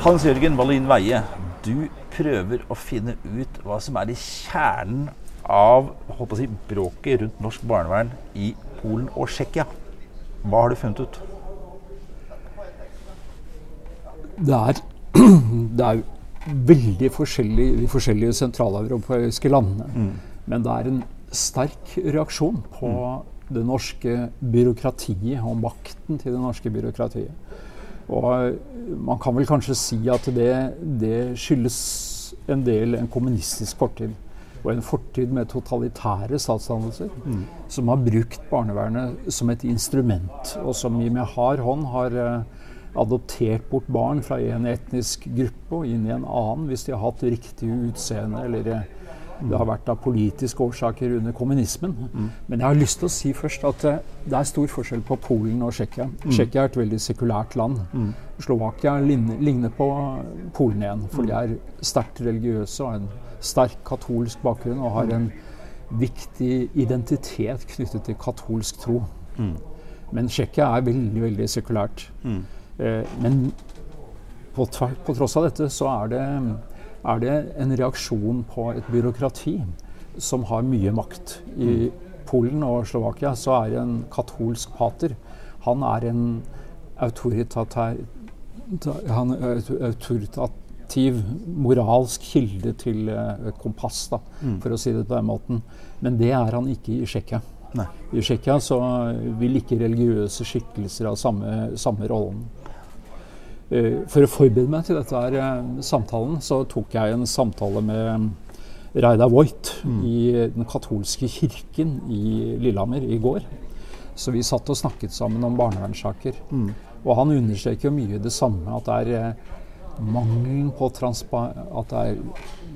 Hans Jørgen Wallin Veie, du prøver å finne ut hva som er i kjernen av håper å si, bråket rundt norsk barnevern i Polen og Tsjekkia. Hva har du funnet ut? Det er, det er veldig forskjellig de forskjellige sentraleuropeiske landene. Mm. Men det er en sterk reaksjon på det norske byråkratiet og makten til det norske byråkratiet. Og man kan vel kanskje si at det, det skyldes en del en kommunistisk fortid. Og en fortid med totalitære statsdannelser som har brukt barnevernet som et instrument, og som i med hard hånd har eh, adoptert bort barn fra en etnisk gruppe og inn i en annen hvis de har hatt riktig utseende eller eh, det har vært av politiske årsaker under kommunismen. Men jeg har lyst til å si først at eh, det er stor forskjell på Polen og Tsjekkia. Tsjekkia er et veldig sekulært land. Slovakia ligner, ligner på Polen igjen, for de er sterkt religiøse og har en sterk katolsk bakgrunn og har en viktig identitet knyttet til katolsk tro. Men Tsjekkia er veldig, veldig sekulært. Eh, men på, på tross av dette så er det, er det en reaksjon på et byråkrati som har mye makt. I Polen og Slovakia så er en katolsk pater han er en han er aut- autoritativ moralsk kilde til eh, et kompass, da, for å si det på den måten. Men det er han ikke i Tsjekkia. I Tsjekkia så vil ikke religiøse skikkelser ha samme, samme rollen. Eh, For å forberede meg til dette eh, samtalen, så tok jeg en samtale med Reidar Voigt i den katolske kirken i Lillehammer i går. Så vi satt og snakket sammen om barnevernssaker. Og han understreker jo mye det samme, at det er eh, mangelen på transpa... At det er,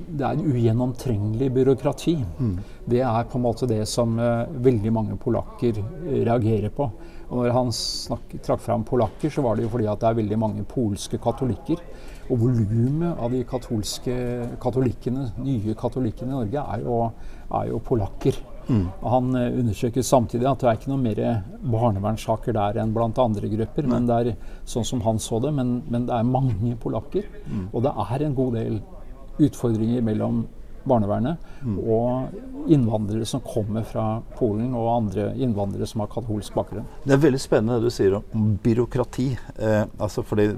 det er ugjennomtrengelig byråkrati. Det er på en måte det som uh, veldig mange polakker eh, reagerer på. Og når han snakk, trakk fram polakker, så var det jo fordi at det er veldig mange polske katolikker. Og volumet av de katolske katolikkene, nye katolikkene i Norge er jo, er jo polakker. Og Han uh, undersøker samtidig at det er ikke noe mer barnevernssaker der enn blant andre grupper. Men det er sånn som han så det, men, men det er mange polakker. Og det er en god del utfordringer mellom barnevernet og innvandrere som kommer fra Polen, og andre innvandrere som har katolsk bakgrunn. Det er veldig spennende det du sier om byråkrati. Eh, altså fordi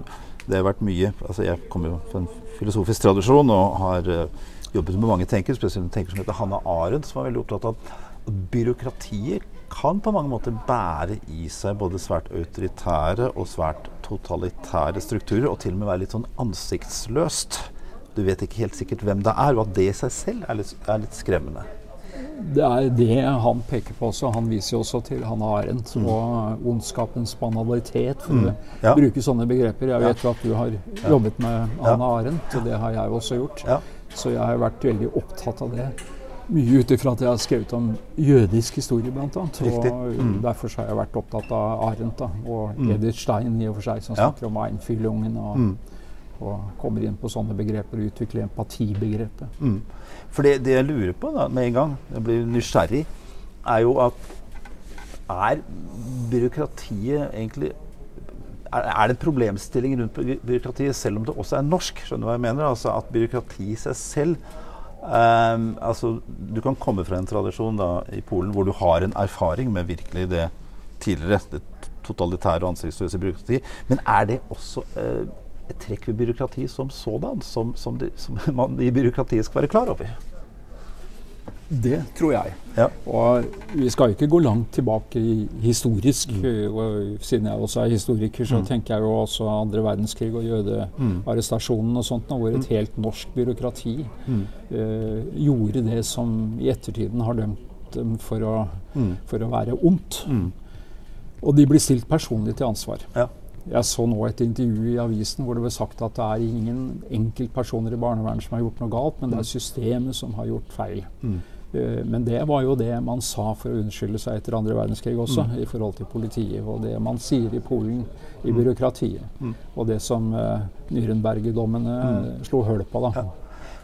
det har vært mye altså Jeg kommer jo fra en filosofisk tradisjon og har eh, jobbet med mange tenkere, spesielt en tenker som heter Hanna Arendt, som var veldig opptatt av at byråkratier kan på mange måter bære i seg både svært autoritære og svært totalitære strukturer, og til og med være litt sånn ansiktsløst. Du vet ikke helt sikkert hvem det er, og at det i seg selv er litt, er litt skremmende. Det er det han peker på også. Han viser jo også til Hanne Arendt og ondskapens banalitet, for å Ja. bruke sånne begreper. Jeg vet jo at du har jobbet med Hanna Arendt, og det har jeg også gjort. Ja. Så jeg har vært veldig opptatt av det. Mye ut ifra at jeg har skrevet om jødisk historie, bl.a. Og derfor så har jeg vært opptatt av Arendt da, og Edith Stein i og for seg, som Ja. snakker om Einfühlungen og, og kommer inn på sånne begreper og utvikler empatibegrepet. Mm. For det, det jeg lurer på da, med en gang, jeg blir nysgjerrig, er jo at er byråkratiet egentlig er, det en problemstilling rundt byråkratiet selv om det også er norsk? Skjønner du hva jeg mener? Altså At byråkrati i seg selv Um, altså Du kan komme fra en tradisjon da, i Polen hvor du har en erfaring med virkelig det tidligere, det totalitære og ansiktsløse byråkratiet. Men er det også eh, et trekk ved byråkrati som sådan, som, som, de, som man i byråkratiet skal være klar over? Det tror jeg. Ja. Og vi skal ikke gå langt tilbake i historisk. Og siden jeg også er historiker, så tenker jeg jo også andre verdenskrig og jødearrestasjonen og sånt, hvor et helt norsk byråkrati eh, gjorde det som i ettertiden har dømt dem for å, for å være ondt. Og de blir stilt personlig til ansvar. Ja. Jeg så nå et intervju i avisen hvor det ble sagt at det er ingen enkeltpersoner i barnevernet som har gjort noe galt, men det er systemet som har gjort feil. Eh, Men det var jo det man sa for å unnskylde seg etter andre verdenskrig også, i forhold til politiet. Og det man sier i Polen i byråkratiet. Og det som uh, Nürnberg-dommene eh, slo høl på. da.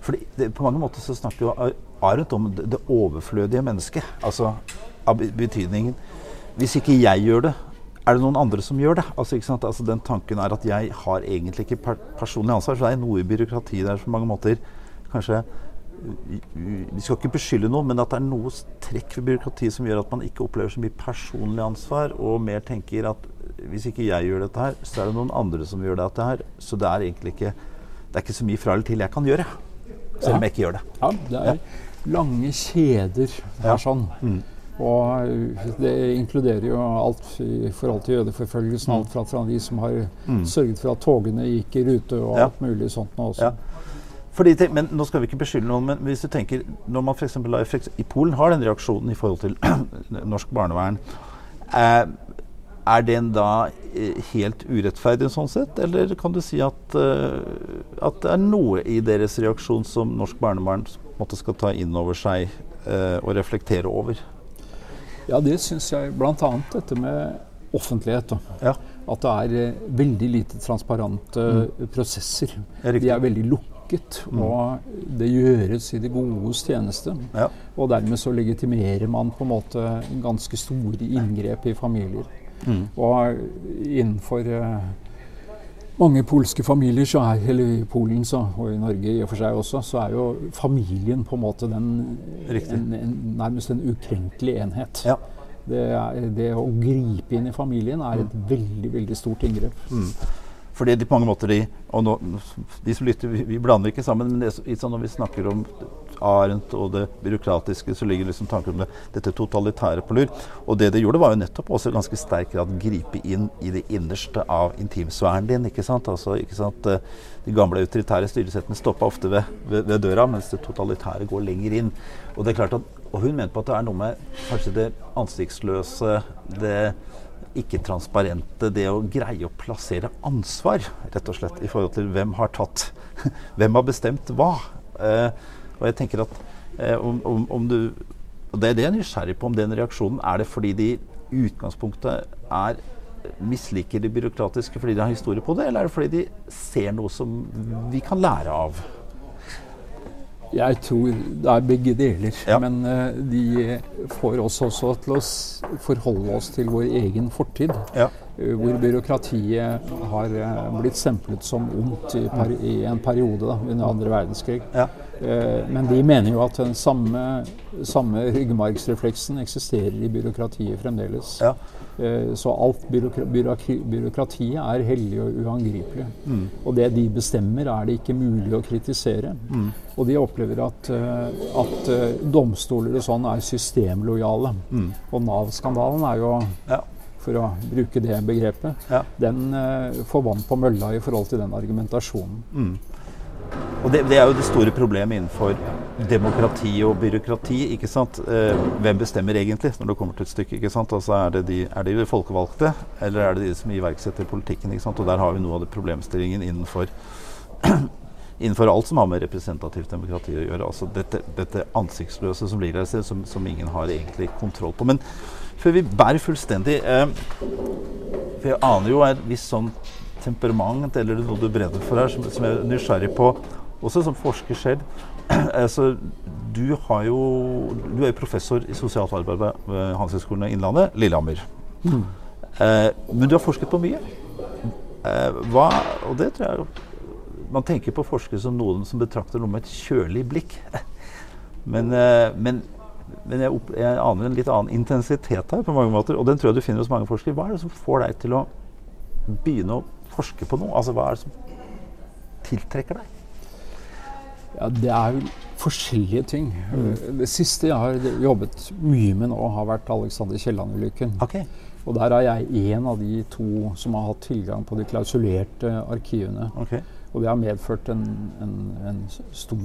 Fordi det, På mange måter så snakker jo Arendt om det, det overflødige mennesket. Altså av betydningen Hvis ikke jeg gjør det, er det noen andre som gjør det? Altså, ikke sant? Altså, den tanken er at jeg har egentlig ikke per personlig ansvar. Så det er noe i byråkratiet der på mange måter kanskje Vi skal ikke beskylde noe, men at det er noe trekk ved byråkratiet som gjør at man ikke opplever så mye personlig ansvar, og mer tenker at hvis ikke jeg gjør dette her, så er det noen andre som gjør dette her. Så det er egentlig ikke det er ikke så mye fra eller til jeg kan gjøre. Selv om jeg ikke gjør det. Ja, det er lange kjeder her Ja. sånn. Mm. Og uh, det inkluderer jo alt i forhold til jødeforfølgelsen. Alt fra, fra de som har Mm. sørget for at togene gikk i rute og Ja. alt mulig sånt nå også. Ja. Fordi, men Nå skal vi ikke beskylde noen, men hvis du tenker når man da, I Polen har den reaksjonen i forhold til norsk barnevern. Eh, er den da eh, helt urettferdig sånn sett, eller kan du si at, eh, at det er noe i deres reaksjon som norsk barnevern måtte skal ta inn over seg eh, og reflektere over? Ja, det syns jeg bl.a. dette med offentlighet. Ja, At det er eh, veldig lite transparente prosesser. Er De er veldig lukket, og det gjøres i det godes tjeneste. Ja. Og dermed så legitimerer man på en måte ganske store inngrep i familier. Mm. Og innenfor eh, mange polske familier, så er, eller i Polen så, og i Norge i og for seg også, så er jo familien på en måte den, en, en, nærmest en ukrenkelig enhet. Ja. Det, er, det å gripe inn i familien er et veldig veldig stort inngrep. Mm. Fordi de på mange måter de, og nå, de som lytter, vi, vi blander ikke sammen, men det, er så- sånn når vi snakker om Arendt og det byråkratiske, så ligger liksom tanken om det, dette totalitære på lur. Og det det gjorde, var jo nettopp også i ganske sterk grad gripe inn i det innerste av intimsfæren din. ikke sant? Altså, ikke sant? eh, De gamle autoritære styresettene stoppa ofte ved, ved, ved døra, mens det totalitære går lenger inn. Og det er klart at, og hun mente på at det er noe med kanskje det ansiktsløse, det ikke-transparente, det å greie å plassere ansvar, rett og slett, i forhold til hvem har tatt Hvem har bestemt hva? Eh, og jeg tenker at eh, om, om, om du Og det er det jeg er nysgjerrig på, om den reaksjonen Er det fordi de i utgangspunktet er misliker det byråkratiske fordi de har historie på det, eller er det fordi de ser noe som vi kan lære av? Jeg tror det er begge deler. Ja. Men eh, de får oss også til å forholde oss til vår egen fortid. Ja. eh, Hvor byråkratiet har eh, blitt stemplet som ondt i, i en periode da, under andre verdenskrig. Ja. Men de mener jo at den samme, samme ryggmargsrefleksen eksisterer i byråkratiet fremdeles. Eh, Så alt byråkrati, byråkratiet er hellig og uangripelig. Mm. Og det de bestemmer, er det ikke mulig å kritisere. Mm. Og de opplever at, eh, at eh, domstoler og sånn er systemlojale. Mm. Og Nav-skandalen er jo, Ja. for å bruke det begrepet, Ja. den får vann på mølla i forhold til den argumentasjonen. Mm. Og det, det er jo det store problemet innenfor demokrati og byråkrati. ikke sant? Eh, hvem bestemmer egentlig når det kommer til et stykke? ikke sant? Altså Er det de, er det de folkevalgte, eller er det de som iverksetter politikken? ikke sant? Og der har vi noe av det problemstillingen innenfor innenfor alt som har med representativt demokrati å gjøre. altså Dette, dette ansiktsløse som ligger der, som, som ingen har egentlig kontroll på. Men før vi bærer fullstendig eh, For jeg aner jo et visst sånn temperament, eller noe du brenner for her, som, som jeg er nysgjerrig på, også som forsker selv. altså, du, har jo, du er jo professor i sosialt arbeid ved Handelshøyskolen Innlandet, Lillehammer. Eh, men du har forsket på mye. Eh, hva, og det tror jeg Man tenker på forskere som noen som betrakter noe med et kjølig blikk. men, eh, men, men jeg, opp, jeg aner en litt annen intensitet her på mange måter, og den tror jeg du finner hos mange forskere. Hva er det som får deg til å begynne å forske på noe? Altså, hva er det som tiltrekker deg? Ja, Det er jo forskjellige ting. Mm. Det siste jeg har jobbet mye med nå, har vært Alexander Kielland-ulykken. Ok. Og der er jeg en av de to som har hatt tilgang på de klausulerte arkivene. ok. Og det har medført en, en, en stor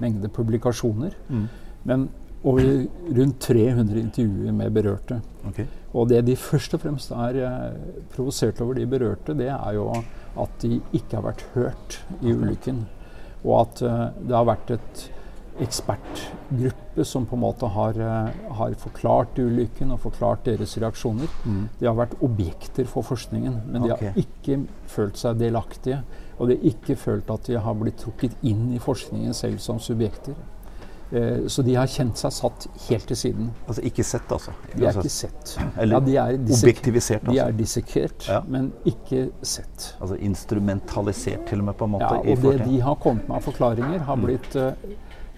mengde publikasjoner. Mm. Men over rundt 300 intervjuer med berørte. ok. Og det de først og fremst er eh, provosert over, de berørte, det er jo at de ikke har vært hørt i ulykken. Og at eh, det har vært et ekspertgruppe som på en måte har, eh, har forklart ulykken og forklart deres reaksjoner. Mm. De har vært objekter for forskningen, men de har ikke følt seg delaktige. Og de har ikke følt at de har blitt trukket inn i forskningen selv som subjekter. Eh, så de har kjent seg satt helt til siden. Altså ikke sett, altså. De er ikke sett. Eller Ja, de er objektivisert, altså? De er dissekert, Ja. men ikke sett. Altså instrumentalisert til og med, på en måte. Ja, og det de har kommet med av forklaringer, har blitt uh,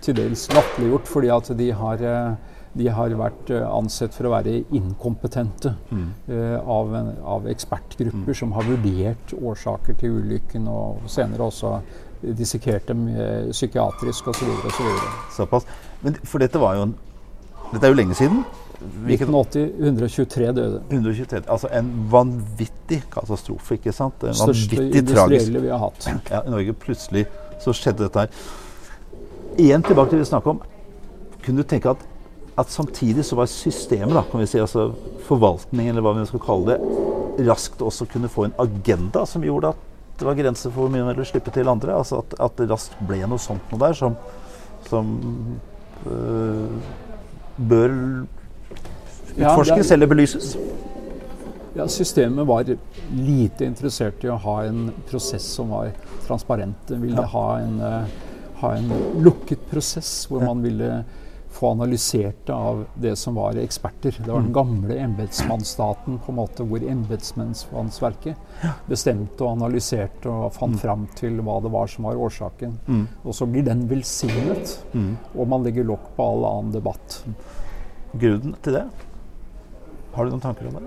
til dels latterliggjort fordi at de har, eh, de har vært eh, ansett for å være inkompetente eh, av, en- av ekspertgrupper som har vurdert årsaker til ulykken, og senere også dissekert dem eh, psykiatrisk osv. Såpass. Men for dette var jo en Dette er jo lenge siden. Hvilket 1980 123 døde. 123, altså en vanvittig katastrofe, ikke sant? En Største vanvittig tragisk industrielle vi har hatt. ja, I Norge plutselig så skjedde dette her. Igjen tilbake til det vi snakket om. Kunne du tenke at, at samtidig så var systemet, da, kan vi si, altså forvaltningen, eller hva vi skal kalle det, raskt også kunne få en agenda som gjorde at det var grenser for hvor mye man ville slippe til andre? Altså at, at det raskt ble noe sånt noe der som, som øh, bør Ja, utforskes det eller belyses? Ja, Systemet var lite interessert i å ha en prosess som var transparent. Det ville Ja. ha, en, eh, ha en lukket prosess hvor man ville få analysert det av det som var eksperter. Det var den Mm. gamle embetsmannsstaten på en måte hvor embetsmannsverket bestemte og analyserte og fant fram til hva det var som var årsaken. Mm. Og så blir den velsignet, Mm. og man legger lokk på all annen debatt. Grunnen til det? Har du noen tanker om det?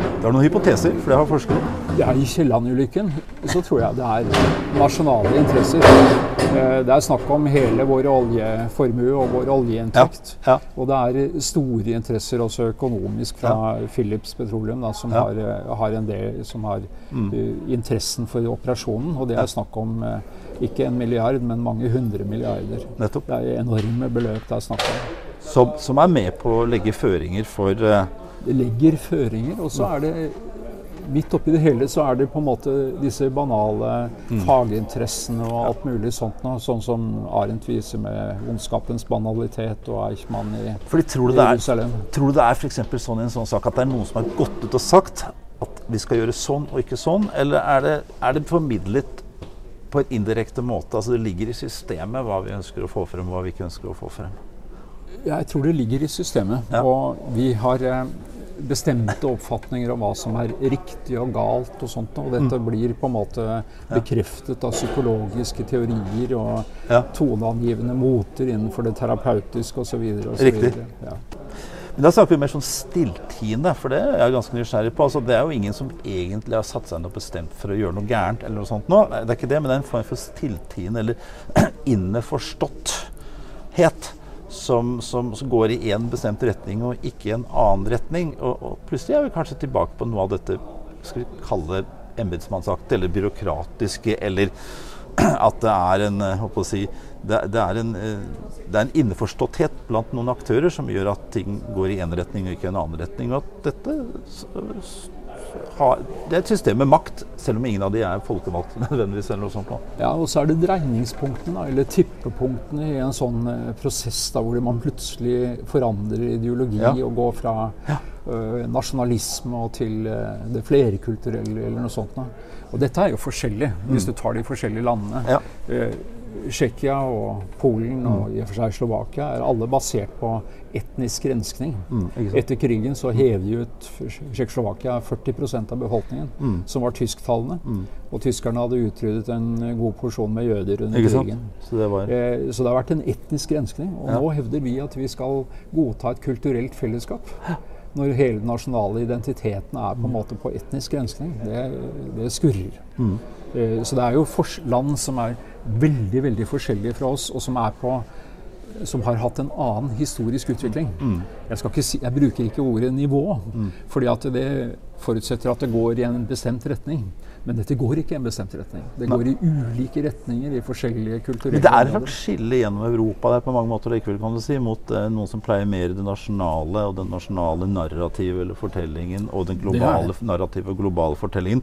Det har noen hypoteser, for det har forskere. Ja, I Kielland-ulykken så tror jeg det er nasjonale interesser. Eh, Det er snakk om hele vår oljeformue og vår oljeinntekt. Ja. Og det er store interesser også økonomisk fra Philips Petroleum, da, som, Ja. har, eh, har en del, som har Mm. eh, interessen for operasjonen. Og det er snakk om ikke en milliard, men mange hundre milliarder. Nettopp. Det er enorme beløp det er snakk om. Som, som er med på å legge føringer for Det legger føringer, og så er det Midt oppi det hele så er det på en måte disse banale faginteressene og alt mulig sånt noe, sånn som Arendt viser med ondskapens banalitet og Eichmann i Fordi tror du det er, tror du det er for sånn i en sånn sak at det er noen som har gått ut og sagt at vi skal gjøre sånn og ikke sånn, eller er det, er det formidlet på en indirekte måte? Altså det ligger i systemet hva vi ønsker å få frem, hva vi ikke ønsker å få frem. Jeg tror det ligger i systemet. Ja. Og vi har eh, bestemte oppfatninger om hva som er riktig og galt og sånt. Og dette Mm. blir på en måte bekreftet av psykologiske teorier og Ja. toneangivende moter innenfor det terapeutiske osv. Riktig. Ja. Men da snakker vi mer sånn stilltiende, for det er jeg ganske nysgjerrig på. Altså, det er jo ingen som egentlig har satt seg ned og bestemt for å gjøre noe gærent eller noe sånt nå. Det er ikke det, men det er en form for stilltiende eller inneforståtthet som, som, som går i én bestemt retning og ikke i en annen retning. Og, og plutselig er vi kanskje tilbake på noe av dette skal vi kalle embetsmannsaktig eller byråkratiske, eller at det er en eh, å si, det, det, er en, eh, det er en innforståtthet blant noen aktører som gjør at ting går i én retning og ikke i en annen retning. Og at dette har, det er et system med makt, selv om ingen av de er folkevalgte nødvendigvis. eller noe sånt. Da. Ja, og så er det dreiningspunktene, eller tippepunktene i en sånn eh, prosess da, hvor man plutselig forandrer ideologi Ja. og går fra eh, nasjonalisme og til eh, det flerkulturelle eller noe sånt. Da. Og dette er jo forskjellig, hvis du tar de forskjellige landene. Mm. Ja. Eh, Tsjekkia og Polen og i og for seg Slovakia er alle basert på etnisk renskning. Mm. Etter krigen så hev de ut Tsjekkoslovakia 40% av befolkningen, Mm. som var tysktalende. Og tyskerne hadde utryddet en god porsjon med jøder under krigen. Så det var Eh, så det har vært en etnisk renskning. Og Ja. nå hevder vi at vi skal godta et kulturelt fellesskap. Når hele den nasjonale identiteten er på en måte på etnisk renskning. Det, det skurrer. Mm. Eh, så det er jo land som er veldig, veldig forskjellige fra oss, og som er på som har hatt en annen historisk utvikling. Mm. Jeg, skal ikke si, jeg bruker ikke ordet nivå, fordi at det forutsetter at det går i en bestemt retning. Men dette går ikke i en bestemt retning. Det går i ulike retninger i forskjellige kulturelle Men det er et slags skille gjennom Europa der på mange måter likevel, kan du si, mot eh, noen som pleier mer det nasjonale og den nasjonale narrativet eller fortellingen, og den globale narrativet narrative og globale fortellingen.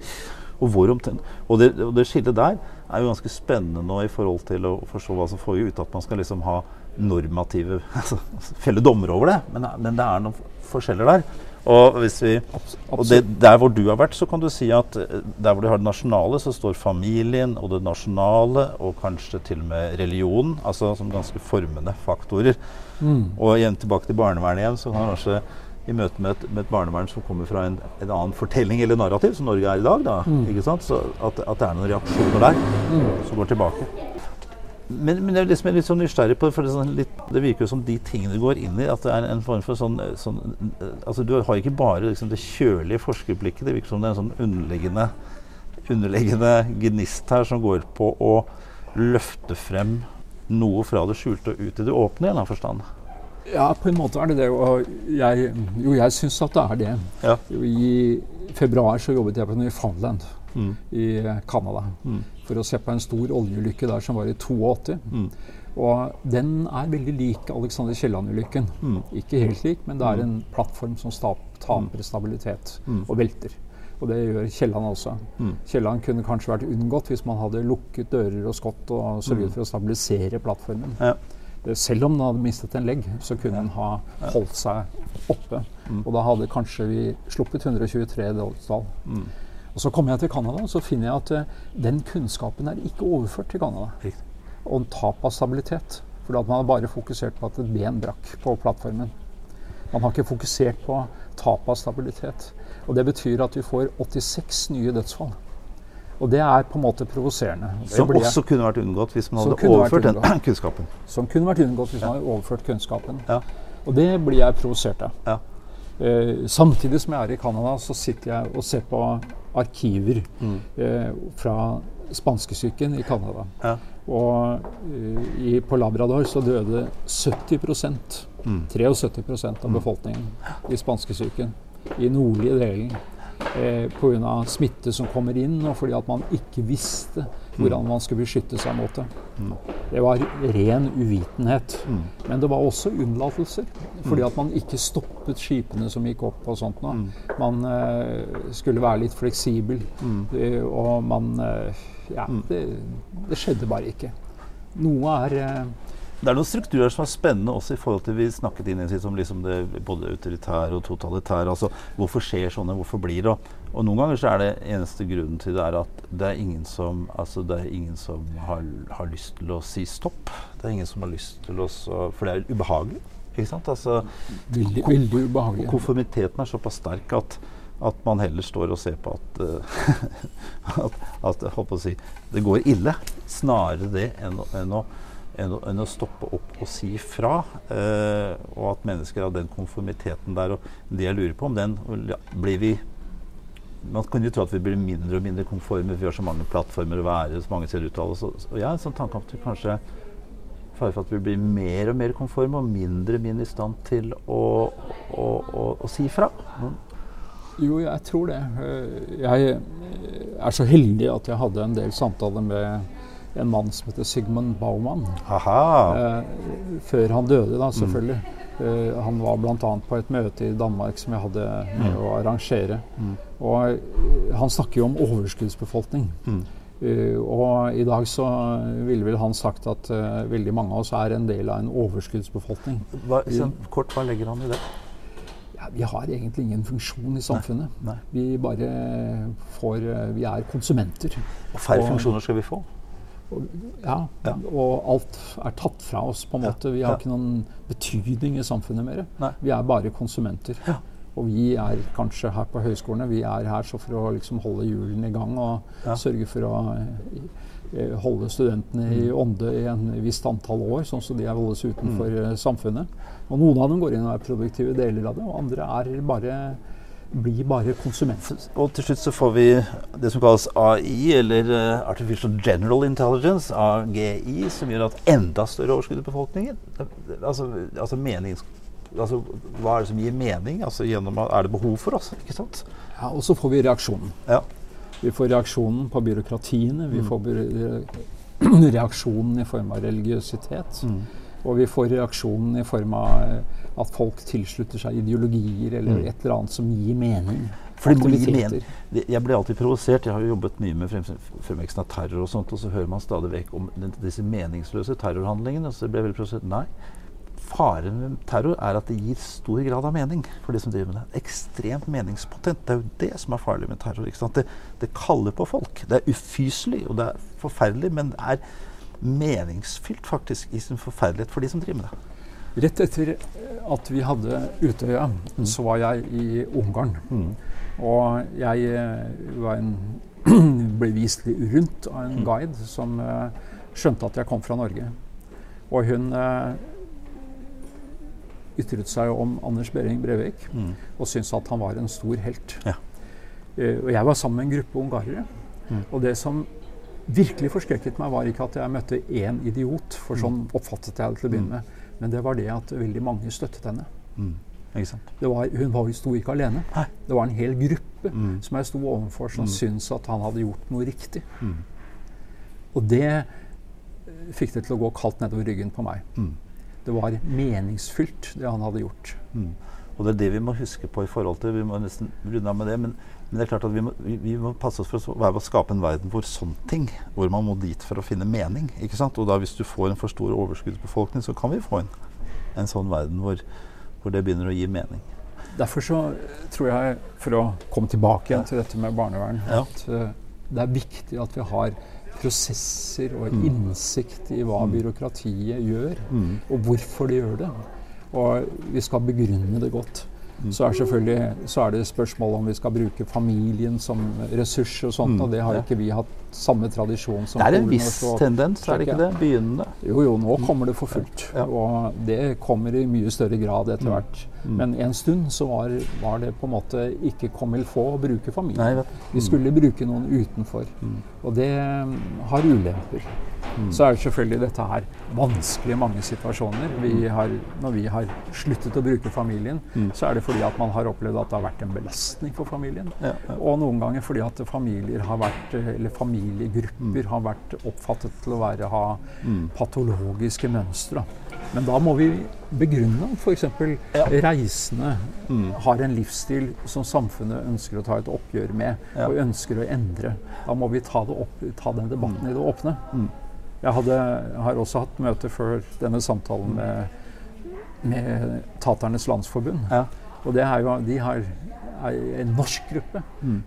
Og, og, det, og det skillet der er jo ganske spennende nå i forhold til å forstå hva som får ut at man skal liksom ha normative altså, felle dommer over det, men, men, det er noen forskjeller der. Og, vi, og det, der hvor du har vært, så kan du si at eh, der hvor du har det nasjonale, så står familien og det nasjonale, og kanskje til og med religionen, altså som ganske formende faktorer. Mm. Og igjen tilbake til barnevernet igjen, så kan kanskje i møte med et, med et, barnevern som kommer fra en, en, annen fortelling eller narrativ, som Norge er i dag, da, mm. så at, at, det er noen reaksjoner der mm. som går tilbake. Men, men jeg er liksom litt sånn nysgjerrig på for det, sånn litt, det virker jo som de tingene du går inn i, at det er en form for sånn, sånn altså Du har ikke bare liksom det kjølige forskerblikket. Det virker som det er en sånn underliggende, underliggende gnist her som går på å løfte frem noe fra det skjulte og ut i det åpne, i en eller annen forstand. Ja, på en måte er det det. Og jeg, jo, jeg syns at det er det. Ja. I februar så jobbet jeg på Newfoundland mm. i Canada. Mm for å se på en stor oljeulykke der som var i 82. Mm. Og den er veldig lik Alexander Kielland-ulykken. Mm. Ikke helt lik, men det er en plattform som taper stabilitet mm. og velter. Og det gjør Kielland også. Mm. Kielland kunne kanskje vært unngått hvis man hadde lukket dører og skott og sørget mm. for å stabilisere plattformen. Ja. Selv om den hadde mistet en legg, så kunne den ha holdt seg oppe. Mm. Og da hadde kanskje vi sluppet 123 dødsfall. Mm. Og Så kommer jeg til Canada og så finner jeg at uh, den kunnskapen er ikke overført til Canada. Om tap av stabilitet. For man har bare fokusert på at et ben brakk på plattformen. Man har ikke fokusert på tap av stabilitet. Og Det betyr at vi får 86 nye dødsfall. Og det er på en måte provoserende. Som også kunne vært unngått hvis man hadde overført den kunnskapen. Som kunne vært unngått hvis man hadde overført kunnskapen. Ja. Og det blir jeg provosert av. Ja. Uh, samtidig som jeg er i Canada, så sitter jeg og ser på arkiver mm. eh, fra spanskesyken i Canada. Ja. Og uh, i, på Labrador så døde 70 mm. 73 av mm. befolkningen i spanskesyken. I nordlige delen eh, pga. smitte som kommer inn, og fordi at man ikke visste hvordan man skulle beskytte seg mot det. Mm. Det var ren uvitenhet. Mm. Men det var også unnlatelser. Fordi at man ikke stoppet skipene som gikk opp og sånt noe. Man uh, skulle være litt fleksibel. Uh, og man uh, Ja, det, det, skjedde bare ikke. Noe er det er noen strukturer som er spennende også i forhold til vi snakket inn i om liksom det både autoritære og totalitære. altså Hvorfor skjer sånne, hvorfor blir det? Og noen ganger så er det eneste grunnen til det er at det er ingen som, altså det er ingen som har, har, lyst til å si stopp. Det er ingen som har lyst til å For det er ubehagelig. ikke sant? Altså, veldig, veldig ubehagelig. Konformiteten er såpass sterk at, at man heller står og ser på at, uh, at, at, si, det går ille. Snarere det enn, enn å enn å, enn å, stoppe opp og si fra. Eh, og at mennesker av den konformiteten der og det jeg lurer på, om den blir vi Man kan jo tro at vi blir mindre og mindre konforme, vi har så mange plattformer å være, så mange ser uttale oss. Og jeg har en sånn tanke om at vi kanskje fare for at vi blir mer og mer konforme og mindre og mindre i stand til å, å, å, å si fra. Mm. Jo, jeg tror det. Jeg er så heldig at jeg hadde en del samtaler med en mann som heter Sigmund Baumann. Eh, før han døde, da, selvfølgelig. Mm. Eh, han var bl.a. på et møte i Danmark som jeg hadde med mm. å arrangere. Mm. Og eh, han snakker jo om overskuddsbefolkning. Uh, og i dag så ville vel han sagt at uh, veldig mange av oss er en del av en overskuddsbefolkning. Hva, så, kort, hva legger han i det? Ja, vi har egentlig ingen funksjon i samfunnet. Nei, nei. Vi bare får Vi er konsumenter. Og færre funksjoner skal vi få? Ja, ja, og alt er tatt fra oss, på en måte. Vi har ikke noen betydning i samfunnet mer. Nei. Vi er bare konsumenter. Ja. Og vi er kanskje her på høyskolene vi er her så for å liksom holde hjulene i gang og sørge for å eh, holde studentene i mm. ånde i en visst antall år, sånn som de er holdes utenfor mm. samfunnet. Og noen av dem går inn og er produktive deler av det, og andre er bare blir bare konsumenter. Og til slutt så får vi det som kalles AI, eller uh, Artificial General Intelligence, AGI, som gjør at enda større overskudd i befolkningen. Altså, altså, menings, altså, Hva er det som gir mening? Altså, gjennom, er det behov for oss? ikke sant? Ja, Og så får vi reaksjonen. Ja. Vi får reaksjonen på byråkratiene. Vi mm. får reaksjonen i form av religiøsitet. Mm. Og vi får reaksjonen i form av at folk tilslutter seg ideologier eller mm. et eller annet som gir mening. Det- Jeg blir alltid provosert. Jeg har jo jobbet mye med fremveksten av terror, og sånt, og så hører man stadig vekk om disse meningsløse terrorhandlingene. og så blir jeg veldig provosert. Nei. Faren med terror er at det gir stor grad av mening for de som driver med det. Ekstremt meningspotent. Det er jo det som er farlig med terror. ikke? Det, det kaller på folk. Det er ufyselig, og det er forferdelig, men det er meningsfylt faktisk i sin forferdelighet for de som driver med det. Rett etter at vi hadde Utøya, så var jeg i Ungarn. Og jeg eh, var en, ble vist rundt av en guide som eh, skjønte at jeg kom fra Norge. Og hun eh, ytret seg om Anders Behring Breivik og syntes at han var en stor helt. Ja. Eh, og jeg var sammen med en gruppe ungarere. Og det som virkelig forskrekket meg, var ikke at jeg møtte én idiot, for sånn oppfattet jeg det til å begynne med, men det var det at veldig mange støttet henne. Det var, hun var, sto ikke alene. Hæ? Det var en hel gruppe Mm. som jeg sto overfor, som syntes at han hadde gjort noe riktig. Mm. Og det eh, fikk det til å gå kaldt nedover ryggen på meg. Mm. Det var meningsfylt, det han hadde gjort. Mm. Og det er det vi må huske på i forhold til Vi må nesten runde av med det, men, men det er klart at vi må, vi, vi må passe oss for å være med å skape en verden hvor sånne ting Hvor man må dit for å finne mening. ikke sant? Og da hvis du får en for stor overskuddsbefolkning, så kan vi få en, en sånn verden hvor, hvor det begynner å gi mening. Derfor så tror jeg, for å komme tilbake igjen til dette med barnevern, Ja. at eh, det er viktig at vi har prosesser og innsikt i hva byråkratiet gjør, og hvorfor de gjør det. Og vi skal begrunne det godt. Så er, selvfølgelig, så er det spørsmål om vi skal bruke familien som ressurs og sånt, og det har ikke vi hatt samme tradisjon som Det er en viss og så- tendens, er det ikke det? Begynnende. jo, jo, nå kommer det for fullt. Ja. Og det kommer i mye større grad etter hvert. Men en stund så var, var det på en måte ikke comme il faut å bruke familien. Nei. Vi skulle bruke noen utenfor. Og det mm, har ulemper. Så er det selvfølgelig dette her vanskelig i mange situasjoner. Vi har, når vi har sluttet å bruke familien, så er det fordi at man har opplevd at det har vært en belastning for familien. Ja, ja. Og noen ganger fordi at familier har vært, eller familiegrupper har vært oppfattet til å være, ha patologiske mønstre. Men da må vi begrunne om f.eks. Ja. reisende har en livsstil som samfunnet ønsker å ta et oppgjør med, Ja. og ønsker å endre. Da må vi ta, det opp, ta den debatten i det åpne. Jeg hadde, har også hatt møte før denne samtalen med, med Taternes Landsforbund. Ja. Og det er jo, de har en norsk gruppe,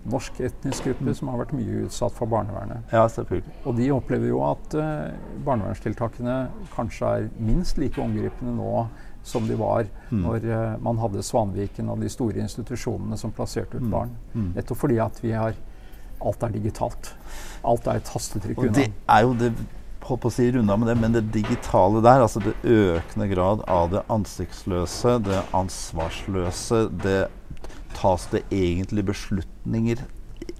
norsk etnisk gruppe, som har vært mye utsatt for barnevernet. ja, selvfølgelig. Og de opplever jo at uh, barnevernstiltakene kanskje er minst like omgripende nå som de var når uh, man hadde Svanviken og de store institusjonene som plasserte ut barn. Nettopp fordi at vi har Alt er digitalt. Alt er et tastetrykk Og det er jo det holdt på å si runda med det, men det digitale der, altså det økende grad av det ansiktsløse, det ansvarsløse, det tas det egentlig beslutninger,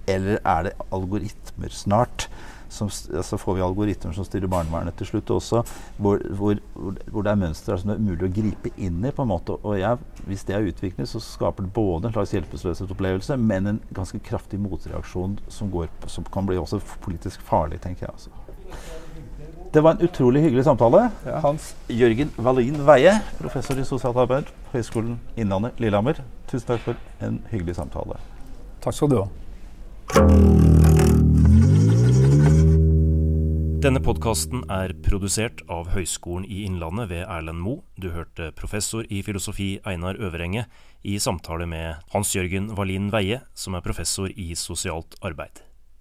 eller er det algoritmer snart? Som, så altså får vi algoritmer som styrer barnevernet til slutt også, hvor, hvor, hvor, det er mønstre som det er umulig å gripe inn i. på en måte, og jeg, Hvis det er utviklet, så skaper det både en slags hjelpeløshetsopplevelse, men en ganske kraftig motreaksjon som, går, som kan bli også politisk farlig, tenker jeg. altså. Det var en utrolig hyggelig samtale. Ja. Hans Jørgen Wallin Veie, professor i sosialt arbeid, Høgskolen Innlandet Lillehammer. Tusen takk for en hyggelig samtale. Takk skal du ha. Denne podkasten er produsert av Høgskolen i Innlandet ved Erlend Moe. Du hørte professor i filosofi Einar Øverenge i samtale med Hans Jørgen Wallin Veie, som er professor i sosialt arbeid.